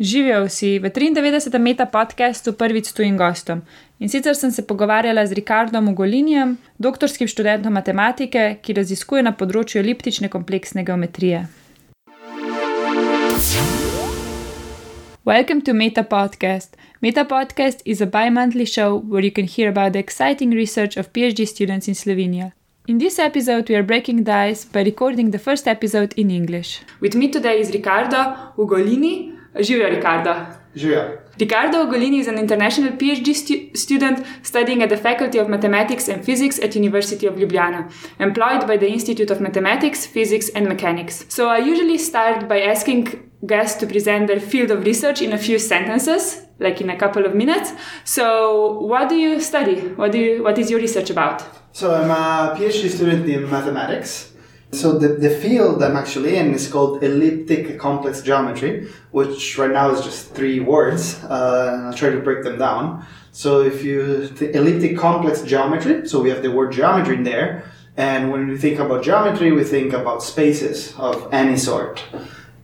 Živijo vsi v 93. meta podkastu prvič s tujim gostom. In sicer sem se pogovarjala z Rikardom Ugolinijem, doktorskim študentom matematike, ki raziskuje na področju eliptične kompleksne geometrije. Welcome to Meta Podcast. Meta Podcast is a bi monthly show where you can hear about the exciting research of PhD students in Slovenia. In this episode, we are breaking the ice by recording the first episode in English. With me today is Ricardo Ugolini. Živijo, Riccardo. Živijo. Riccardo Ugolini is an international PhD stu student studying at the Faculty of Mathematics and Physics at University of Ljubljana, employed by the Institute of Mathematics, Physics and Mechanics. So I usually start by asking guests to present their field of research in a few sentences, like in a couple of minutes. So what do you study? What do you, what is your research about? So I'm a PhD student in mathematics. So the, the field I'm actually in is called elliptic complex geometry, which right now is just three words. Uh, I'll try to break them down. So if you th- elliptic complex geometry, so we have the word geometry in there, and when we think about geometry, we think about spaces of any sort.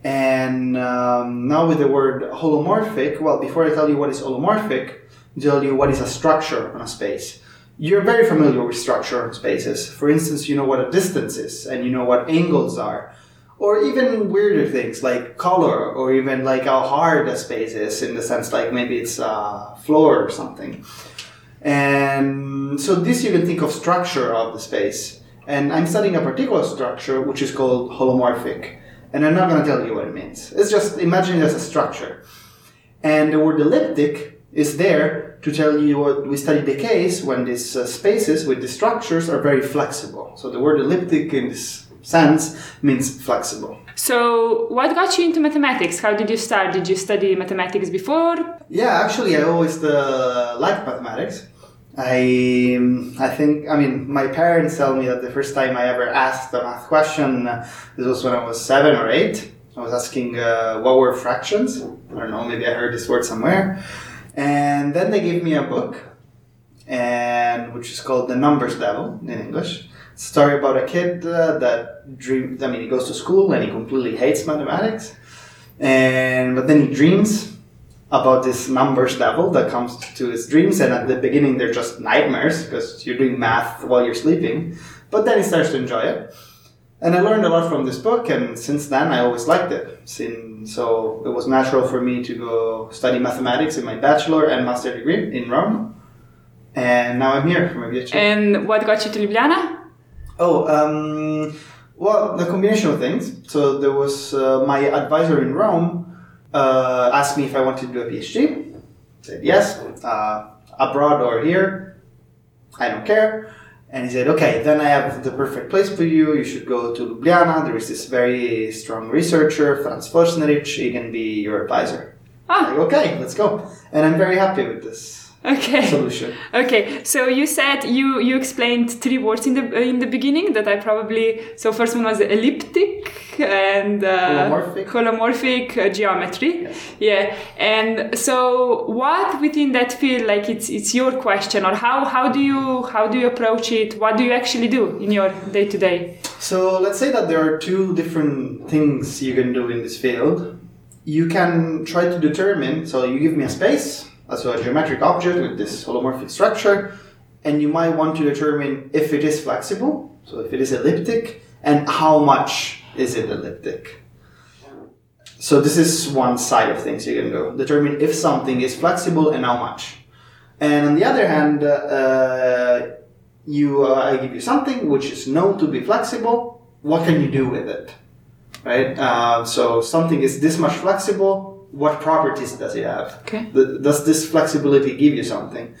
And um, now with the word holomorphic, well, before I tell you what is holomorphic, I'll tell you what is a structure on a space you're very familiar with structure spaces. For instance, you know what a distance is and you know what angles are. Or even weirder things like color or even like how hard a space is in the sense like maybe it's a floor or something. And so this you can think of structure of the space. And I'm studying a particular structure which is called holomorphic. And I'm not going to tell you what it means. It's just imagine it as a structure. And the word elliptic is there to tell you what we studied the case when these uh, spaces with the structures are very flexible. So the word elliptic in this sense means flexible. So, what got you into mathematics? How did you start? Did you study mathematics before? Yeah, actually, I always uh, liked mathematics. I, um, I think, I mean, my parents tell me that the first time I ever asked a math question, uh, this was when I was seven or eight. I was asking uh, what were fractions. I don't know, maybe I heard this word somewhere. And then they gave me a book, and which is called The Numbers Devil in English. It's a story about a kid uh, that dreams. I mean, he goes to school and he completely hates mathematics, and but then he dreams about this numbers devil that comes to his dreams, and at the beginning they're just nightmares because you're doing math while you're sleeping. But then he starts to enjoy it. And I learned a lot from this book, and since then I always liked it. So it was natural for me to go study mathematics in my bachelor and master degree in Rome. And now I'm here for my PhD. And what got you to Ljubljana? Oh, um, well, the combination of things. So there was uh, my advisor in Rome uh, asked me if I wanted to do a PhD. I said yes, uh, abroad or here. I don't care. And he said, okay, then I have the perfect place for you. You should go to Ljubljana. There is this very strong researcher, Franc Forstnerič. He can be your advisor. Ah. Like, okay, let's go. And I'm very happy with this okay. Solution. Okay so you said you you explained three words in the uh, in the beginning that i probably so first one was elliptic and uh, holomorphic, holomorphic uh, geometry. Yes. yeah and so what within that field like it's it's your question or how how do you how do you approach it? What do you actually do in your day to day so let's say that there are two different things you can do in this field. You can try to determine so you give me a space so a geometric object with this holomorphic structure, and you might want to determine if it is flexible, so if it is elliptic, and how much is it elliptic. So this is one side of things you can go. Determine if something is flexible and how much. And on the other hand, uh, uh you uh, I give you something which is known to be flexible. What can you do with it? Right. Uh, so something is this much flexible what properties does it have? Okay. The, does this flexibility give you something?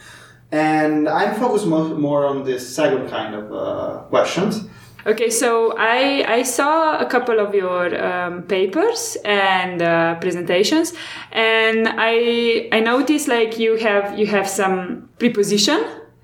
And I'm focused more, more on this second kind of uh, questions. Okay, so I, I saw a couple of your um, papers and uh, presentations, and I I noticed like you have you have some preposition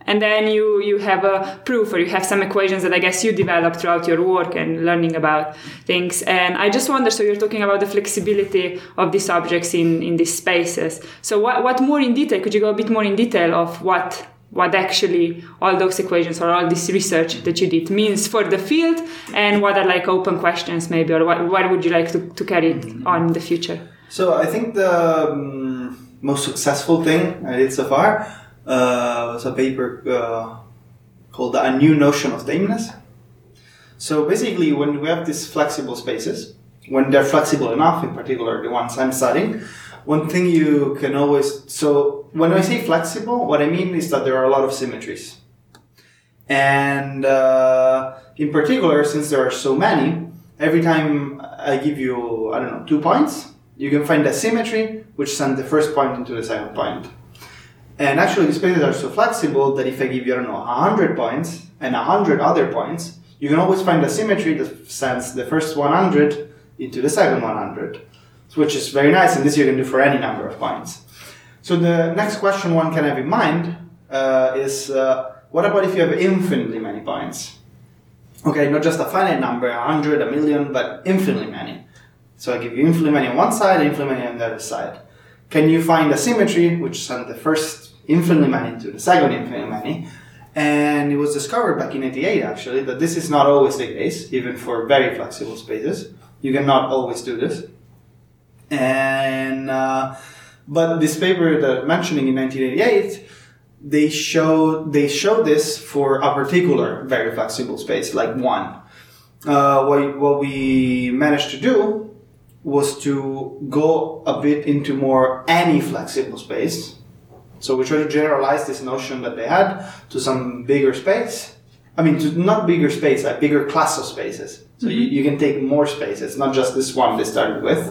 and then you you have a proof or you have some equations that i guess you developed throughout your work and learning about things. And i just wonder so you're talking about the flexibility of these objects in in these spaces. So what, what more in detail could you go a bit more in detail of what what actually all those equations or all this research that you did means for the field? And what are like open questions maybe or what, what would you like to, to carry on in the future? So I think the um, most successful thing I did so far uh, was a paper uh, called A New Notion of Tameness. So basically, when we have these flexible spaces, when they're flexible enough, in particular the ones I'm studying, one thing you can always so when I say flexible, what I mean is that there are a lot of symmetries, and uh, in particular, since there are so many, every time I give you I don't know two points, you can find a symmetry which sends the first point into the second point. And actually, the spaces are so flexible that if I give you I don't know hundred points and hundred other points, you can always find a symmetry that sends the first 100 into the second 100, which is very nice, and this you can do for any number of points. So the next question one can have in mind uh, is, uh, what about if you have infinitely many points? Okay, not just a finite number, a hundred, a million, but infinitely many. So I give you infinitely many on one side, infinitely many on the other side. Can you find a symmetry which sends the first infinitely many to the second infinitely many? And it was discovered back in 88 actually that this is not always the case, even for very flexible spaces. You cannot always do this. And uh, but this paper that I'm mentioning in 1988, they showed they showed this for a particular very flexible space, like one. Uh, what, what we managed to do was to go a bit into more any flexible space. So we try to generalize this notion that they had to some bigger space. I mean, to not bigger space, a bigger class of spaces. So you, you can take more spaces, not just this one they started with.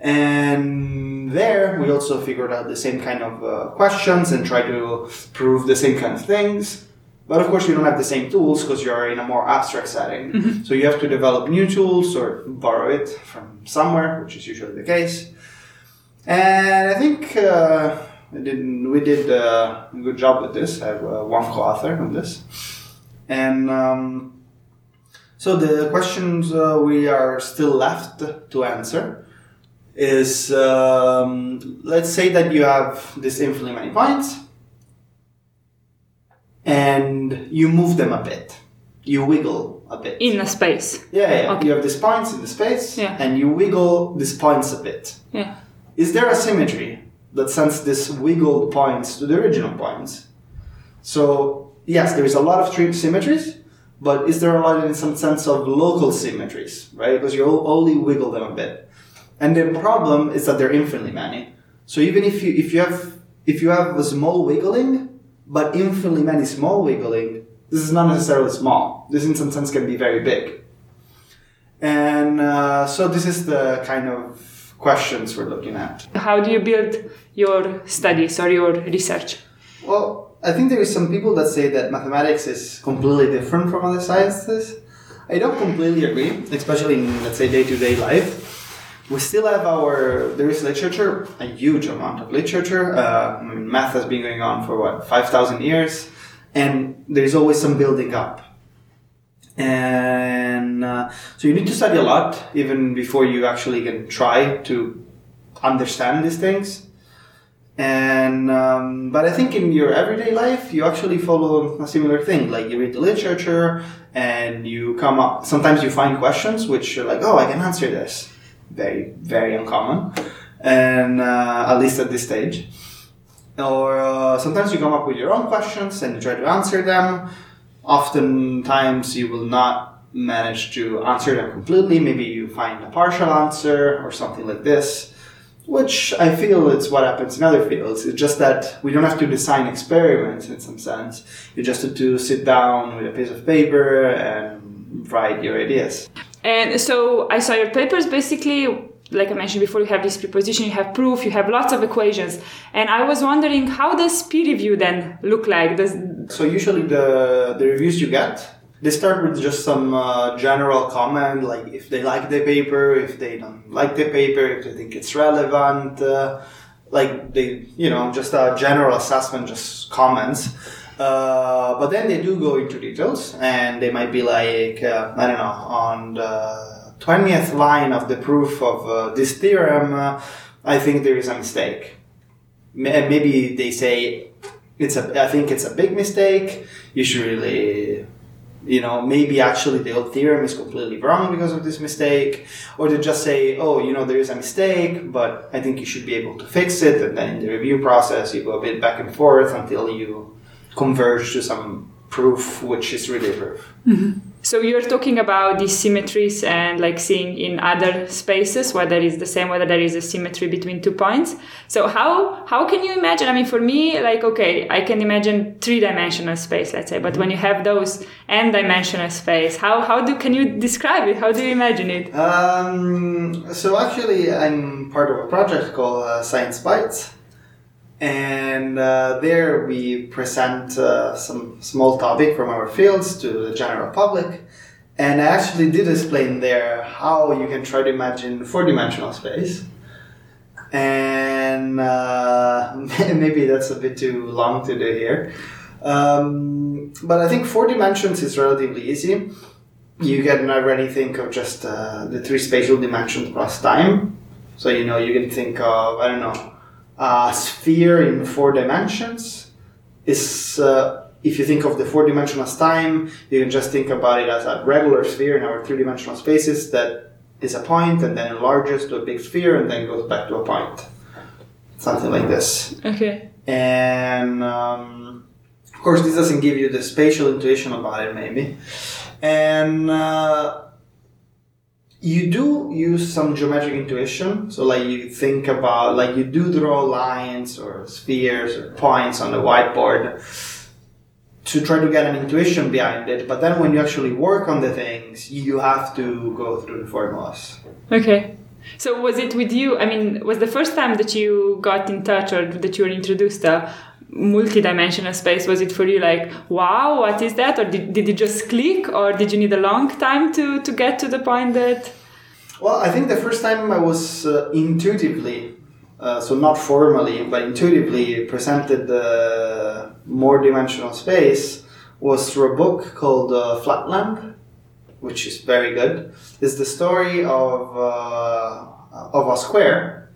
And there we also figured out the same kind of uh, questions and try to prove the same kind of things. But of course, you don't have the same tools because you're in a more abstract setting. So you have to develop new tools or borrow it from somewhere, which is usually the case. And I think uh, we did, we did uh, a good job with this. I have uh, one co-author on this. And um, so the questions uh, we are still left to answer is um, let's say that you have this infinitely many points and you move them a bit. You wiggle a bit. In a space. yeah, yeah. Okay. You have these points in the space Yeah. and you wiggle these points a bit. Yeah. Is there a symmetry that sends these wiggled points to the original points? So, yes, there is a lot of tri- symmetries, but is there a lot in some sense of local symmetries, right? Because you only wiggle them a bit. And the problem is that they're infinitely many. So even if you if you have if you have a small wiggling, but infinitely many small wiggling, this is not necessarily small. This in some sense can be very big. And uh, so this is the kind of questions we're looking at. How do you build your studies or your research? Well, I think there is some people that say that mathematics is completely different from other sciences. I don't completely agree, especially in let's say day-to-day life. We still have our there is literature, a huge amount of literature. Uh, I mean, math has been going on for what five thousand years, and there's always some building up. And uh, so you need to study a lot even before you actually can try to understand these things. And um, but I think in your everyday life you actually follow a similar thing. Like you read the literature and you come up. Sometimes you find questions which you're like, oh, I can answer this. Very very uncommon, and uh, at least at this stage. Or uh, sometimes you come up with your own questions and you try to answer them. Oftentimes you will not manage to answer them completely. Maybe you find a partial answer or something like this which I feel is what happens in other fields. It's just that we don't have to design experiments in some sense. You just have to sit down with a piece of paper and write your ideas. And so I saw your papers basically, like I mentioned before, you have this preposition, you have proof, you have lots of equations. And I was wondering, how does peer review then look like? Does So usually the the reviews you get, they start with just some uh, general comment, like if they like the paper, if they don't like the paper, if they think it's relevant, uh, like they, you know, just a general assessment, just comments. Uh, but then they do go into details, and they might be like, uh, I don't know, on the twentieth line of the proof of uh, this theorem, uh, I think there is a mistake. Maybe they say it's a, I think it's a big mistake. You should really you know, maybe actually the old theorem is completely wrong because of this mistake, or they just say, oh, you know, there is a mistake, but I think you should be able to fix it, and then in the review process, you go a bit back and forth until you converge to some proof which is really a proof. Mm-hmm. So you're talking about these symmetries and like seeing in other spaces whether it's the same, whether there is a symmetry between two points. So how how can you imagine? I mean, for me, like okay, I can imagine three dimensional space, let's say, but when you have those n dimensional space, how how do can you describe it? How do you imagine it? Um, so actually, I'm part of a project called uh, Science Bytes and uh, there we present uh, some small topic from our fields to the general public. And I actually did explain there how you can try to imagine four-dimensional space. And uh, maybe that's a bit too long to do here. Um, but I think four dimensions is relatively easy. You can already think of just uh, the three spatial dimensions plus time. So, you know, you can think of, I don't know, a sphere in four dimensions. Is uh, if you think of the four dimensional time you can just think about it as a regular sphere in our three dimensional spaces that is a point and then enlarges to a big sphere and then goes back to a point. Something like this. Okay. And um, of course this doesn't give you the spatial intuition about it maybe. And uh, you do use some geometric intuition. So like you think about like you do draw lines or spheres or points on the whiteboard to try to get an intuition behind it. But then when you actually work on the things, you have to go through the formulas. Okay. So was it with you? I mean, was the first time that you got in touch or that you were introduced multi-dimensional space was it for you like wow what is that? Or did, did it just click? Or did you need a long time to to get to the point that well i think the first time i was uh, intuitively uh, so not formally but intuitively presented the more dimensional space was through a book called uh, flatland which is very good. It's the story of uh, of a square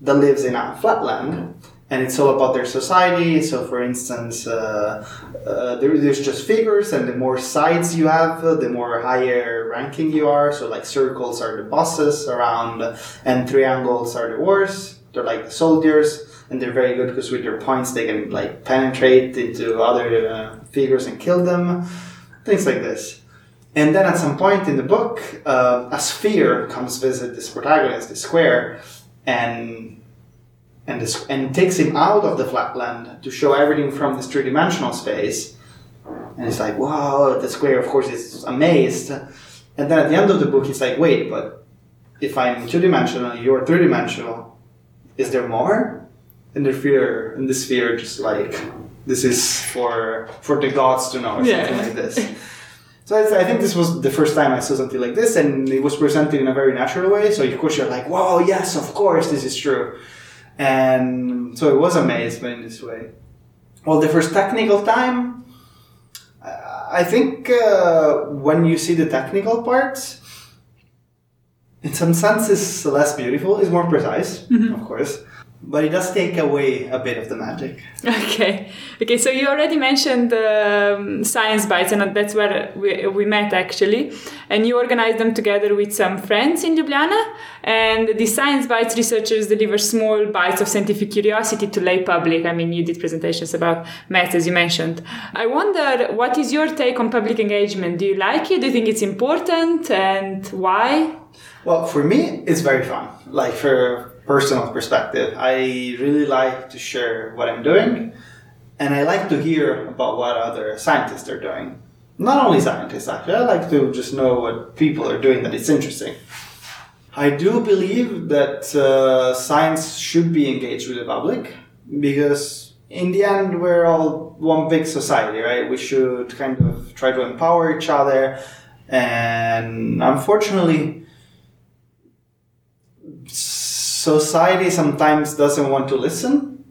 that lives in a flatland and it's all about their society. So, for instance, uh, uh, there, there's just figures, and the more sides you have, uh, the more higher ranking you are. So, like circles are the bosses around, and triangles are the wars. They're like the soldiers, and they're very good because with their points they can like penetrate into other uh, figures and kill them. Things like this. And then at some point in the book, uh, a sphere comes visit this protagonist, the square, and and, this, and takes him out of the flatland to show everything from this three-dimensional space. And it's like, wow, the square, of course, is amazed. And then at the end of the book, he's like, wait, but if I'm two-dimensional, you're three-dimensional, is there more? And the fear, and the sphere, just like, this is for for the gods to know, or yeah. something like this. So I think this was the first time I saw something like this, and it was presented in a very natural way. So of course you're like, "Wow, yes, of course, this is true." And so it was amazement in this way. Well, the first technical time, I think uh, when you see the technical parts, in some sense, it's less beautiful. It's more precise, mm-hmm. of course but it does take away a bit of the magic. Okay, okay. So you already mentioned um, Science bites, and that's where we, we met actually. And you organized them together with some friends in Ljubljana. And the Science bites researchers deliver small bites of scientific curiosity to lay public. I mean, you did presentations about math, as you mentioned. I wonder, what is your take on public engagement? Do you like it? Do you think it's important, and why? Well, for me, it's very fun. Like for personal perspective. I really like to share what I'm doing, and I like to hear about what other scientists are doing. Not only scientists, actually, I like to just know what people are doing that it's interesting. I do believe that uh, science should be engaged with the public because, in the end, we're all one big society, right? We should kind of try to empower each other, and unfortunately, society sometimes doesn't want to listen,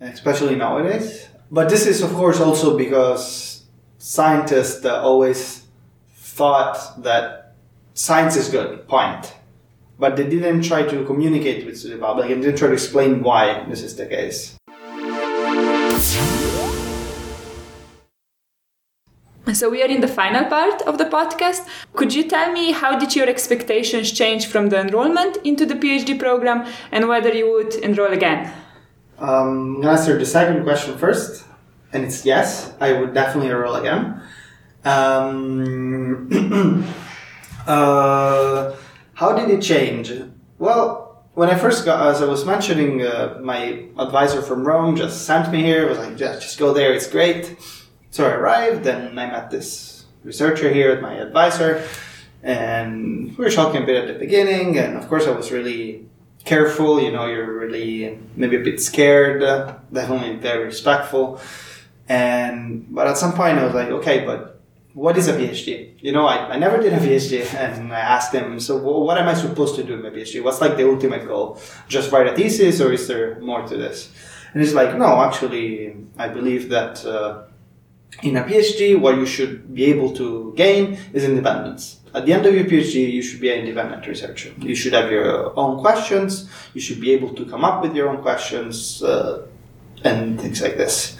especially nowadays. But this is, of course, also because scientists always thought that science is good, point. But they didn't try to communicate with the public and didn't try to explain why this is the case. So we are in the final part of the podcast. Could you tell me how did your expectations change from the enrollment into the PhD program and whether you would enroll again? Um, I'm gonna answer the second question first, and it's yes, I would definitely enroll again. Um, uh, how did it change? Well, when I first got, as I was mentioning, uh, my advisor from Rome just sent me here. Was like, just, just go there. It's great. So I arrived, and I met this researcher here, my advisor, and we were talking a bit at the beginning. And of course, I was really careful. You know, you're really maybe a bit scared. Uh, definitely very respectful. And but at some point, I was like, okay, but what is a PhD? You know, I, I never did a PhD, and I asked him, so what am I supposed to do in my PhD? What's like the ultimate goal? Just write a thesis, or is there more to this? And he's like, no, actually, I believe that uh, in a PhD, what you should be able to gain is independence. At the end of your PhD, you should be an independent researcher. You should have your own questions. You should be able to come up with your own questions uh, and things like this.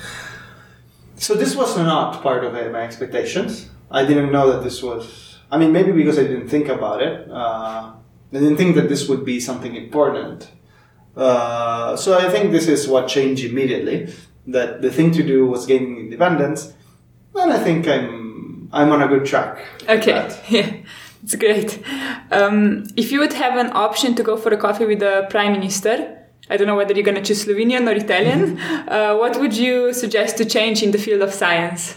So this was not part of my expectations. I didn't know that this was. I mean, maybe because I didn't think about it. Uh, I didn't think that this would be something important. Uh, so I think this is what changed immediately. That the thing to do was gaining independence, and I think I'm I'm on a good track. Okay, yeah, it's great. Um, if you would have an option to go for a coffee with the prime minister, I don't know whether you're going to choose Slovenian or Italian. uh, what would you suggest to change in the field of science?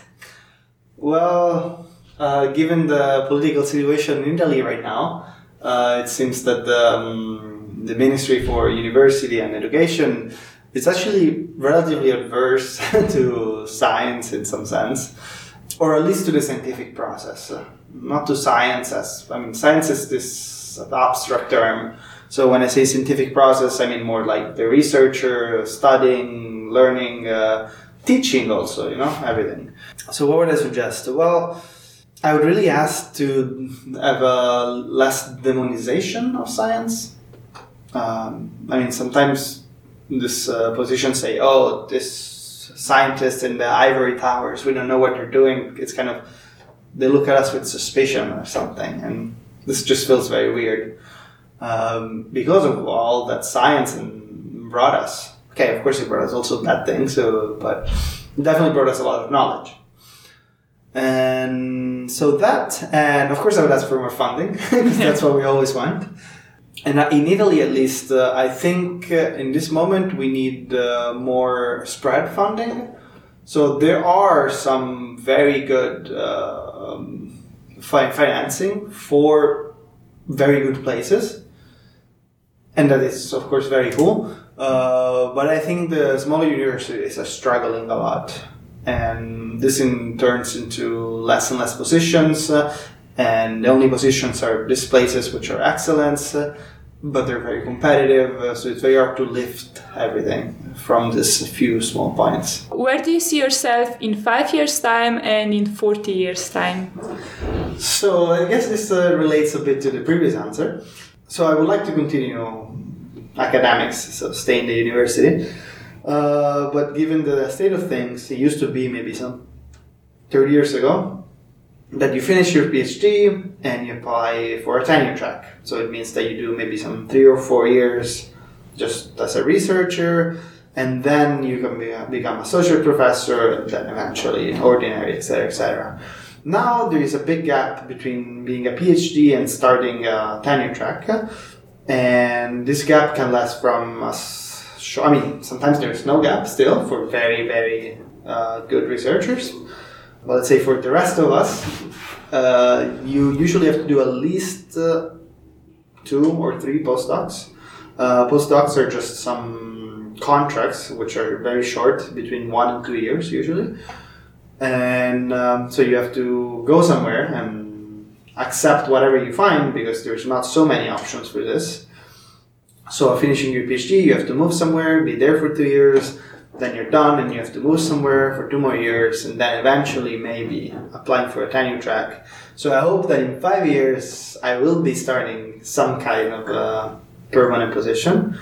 Well, uh, given the political situation in Italy right now, uh, it seems that the, um, the Ministry for University and Education is actually relatively adverse to science in some sense, or at least to the scientific process. not to science as, I mean, science is this abstract term so when I say scientific process, I mean more like the researcher studying, learning, uh, teaching also, you know, everything. So what would I suggest? Well, I would really ask to have a less demonization of science. Um, I mean, sometimes this uh, position say, "Oh, this scientist in the ivory towers, we don't know what they're doing." It's kind of they look at us with suspicion or something, and this just feels very weird um, because of all that science brought us. Okay, of course, it brought us also bad things, so but definitely brought us a lot of knowledge. And so that, and of course, I would ask for more funding because that's what we always want. And uh, in Italy, at least, uh, I think uh, in this moment we need uh, more spread funding. So there are some very good uh, um, financing for very good places and that is of course very cool. Uh, but I think the smaller universities are struggling a lot, and this in turns into less and less positions, and the only positions are these places which are excellence, but they're very competitive, uh, so it's very hard to lift everything from this few small points. Where do you see yourself in five years' time and in 40 years' time? So I guess this uh, relates a bit to the previous answer so I would like to continue academics, so stay in the university. Uh, but given the state of things, it used to be maybe some 30 years ago that you finish your PhD and you apply for a tenure track. So it means that you do maybe some three or four years just as a researcher, and then you can be, become associate professor, and then eventually ordinary, etc., etc. Now there is a big gap between being a PhD and starting a tenure track, and this gap can last from. I mean, sometimes there's no gap still for very very uh, good researchers. But let's say for the rest of us, uh, you usually have to do at least uh, two or three postdocs. Uh, postdocs are just some contracts which are very short, between one and two years usually and um, so you have to go somewhere and accept whatever you find because there's not so many options for this. So finishing your PhD, you have to move somewhere, be there for two years, then you're done, and you have to move somewhere for two more years, and then eventually maybe applying for a tenure track. So I hope that in five years I will be starting some kind of a permanent position.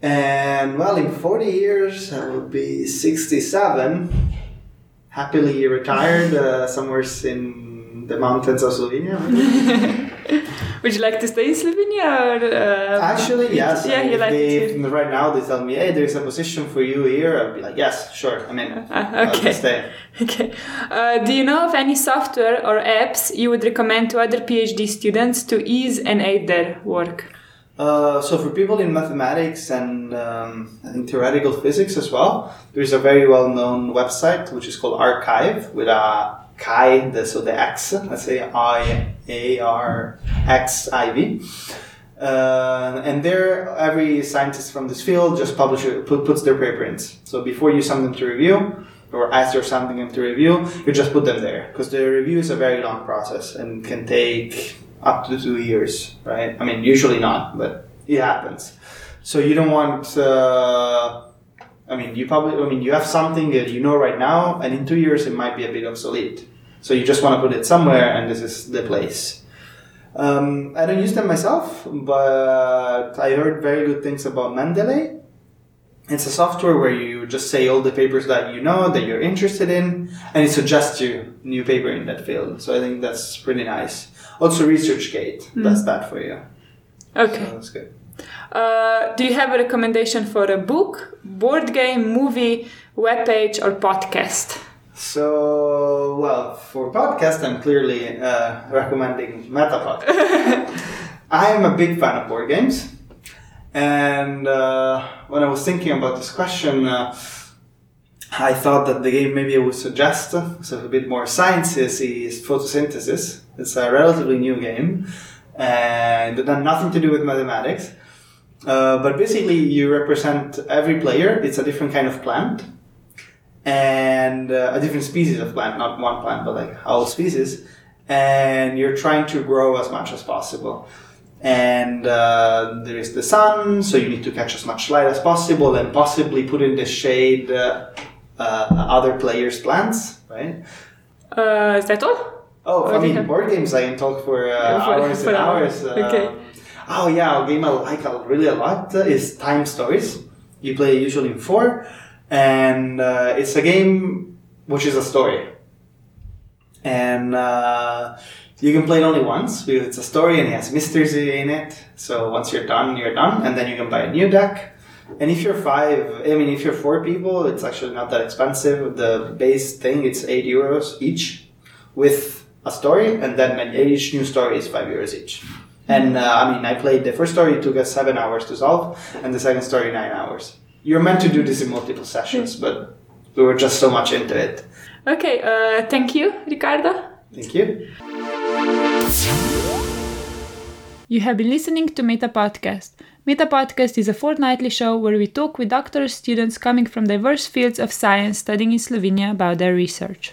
And well, in 40 years I will be 67 happily retired uh, somewhere in the mountains of Slovenia. Would you like to stay in Slovenia? Or, uh, Actually, yes. Yeah, you like they. Right now, they tell me, "Hey, there's a position for you here." I'd be like, "Yes, sure. I'm in. I'll okay. stay." Okay. Uh, do you know of any software or apps you would recommend to other PhD students to ease and aid their work? Uh, so for people in mathematics and um, I think theoretical physics as well, there's a very well-known website which is called arXiv with a chi, the, so the X, let's say I A R X I V. Uh, and there, every scientist from this field just publishes, put, puts their preprints. So before you send them to review, or as you're sending them to review, you just put them there because the review is a very long process and can take up to two years, right? I mean, usually not, but it happens. So you don't want. Uh, I mean, you probably. I mean, you have something that you know right now, and in two years it might be a bit obsolete. So you just want to put it somewhere, and this is the place. Um, I don't use them myself, but I heard very good things about Mendeley. It's a software where you just say all the papers that you know that you're interested in, and it suggests you new paper in that field. So I think that's pretty nice. Also, ResearchGate does that for you. Okay. So that's good. Uh, do you have a recommendation for a book, board game, movie, webpage, or podcast? So, well, for podcast, I'm clearly uh, recommending Metapod. I'm a big fan of board games, and uh, when I was thinking about this question, uh, I thought that the game maybe I would suggest, so a bit more sciencey, is photosynthesis. It's a relatively new game, and it had nothing to do with mathematics. Uh, but basically, you represent every player. It's a different kind of plant and uh, a different species of plant, not one plant, but like whole species. And you're trying to grow as much as possible. And uh, there is the sun, so you need to catch as much light as possible and possibly put in the shade uh, uh, other players' plants, right? Uh, is that all? Oh, Or I mean, have- board games I can talk for, uh, For- hours for and hours. hours. Okay. Oh yeah, a game I like really a lot is Time Stories. You play usually in four, and uh, it's a game which is a story. And uh, you can play it only once because it's a story and it has mysteries in it. So once you're done, you're done, and then you can buy a new deck. And if you're five, I mean, if you're four people, it's actually not that expensive. The base thing it's eight euros each, with a story, and then each new story is five euros each. And uh, I mean, I played the first story; it took us seven hours to solve, and the second story nine hours. You're meant to do this in multiple sessions, but we were just so much into it. Okay, uh, thank you, Riccardo. Thank you. You have been listening to Meta Podcast. Meta Podcast is a fortnightly show where we talk with doctoral students coming from diverse fields of science studying in Slovenia about their research.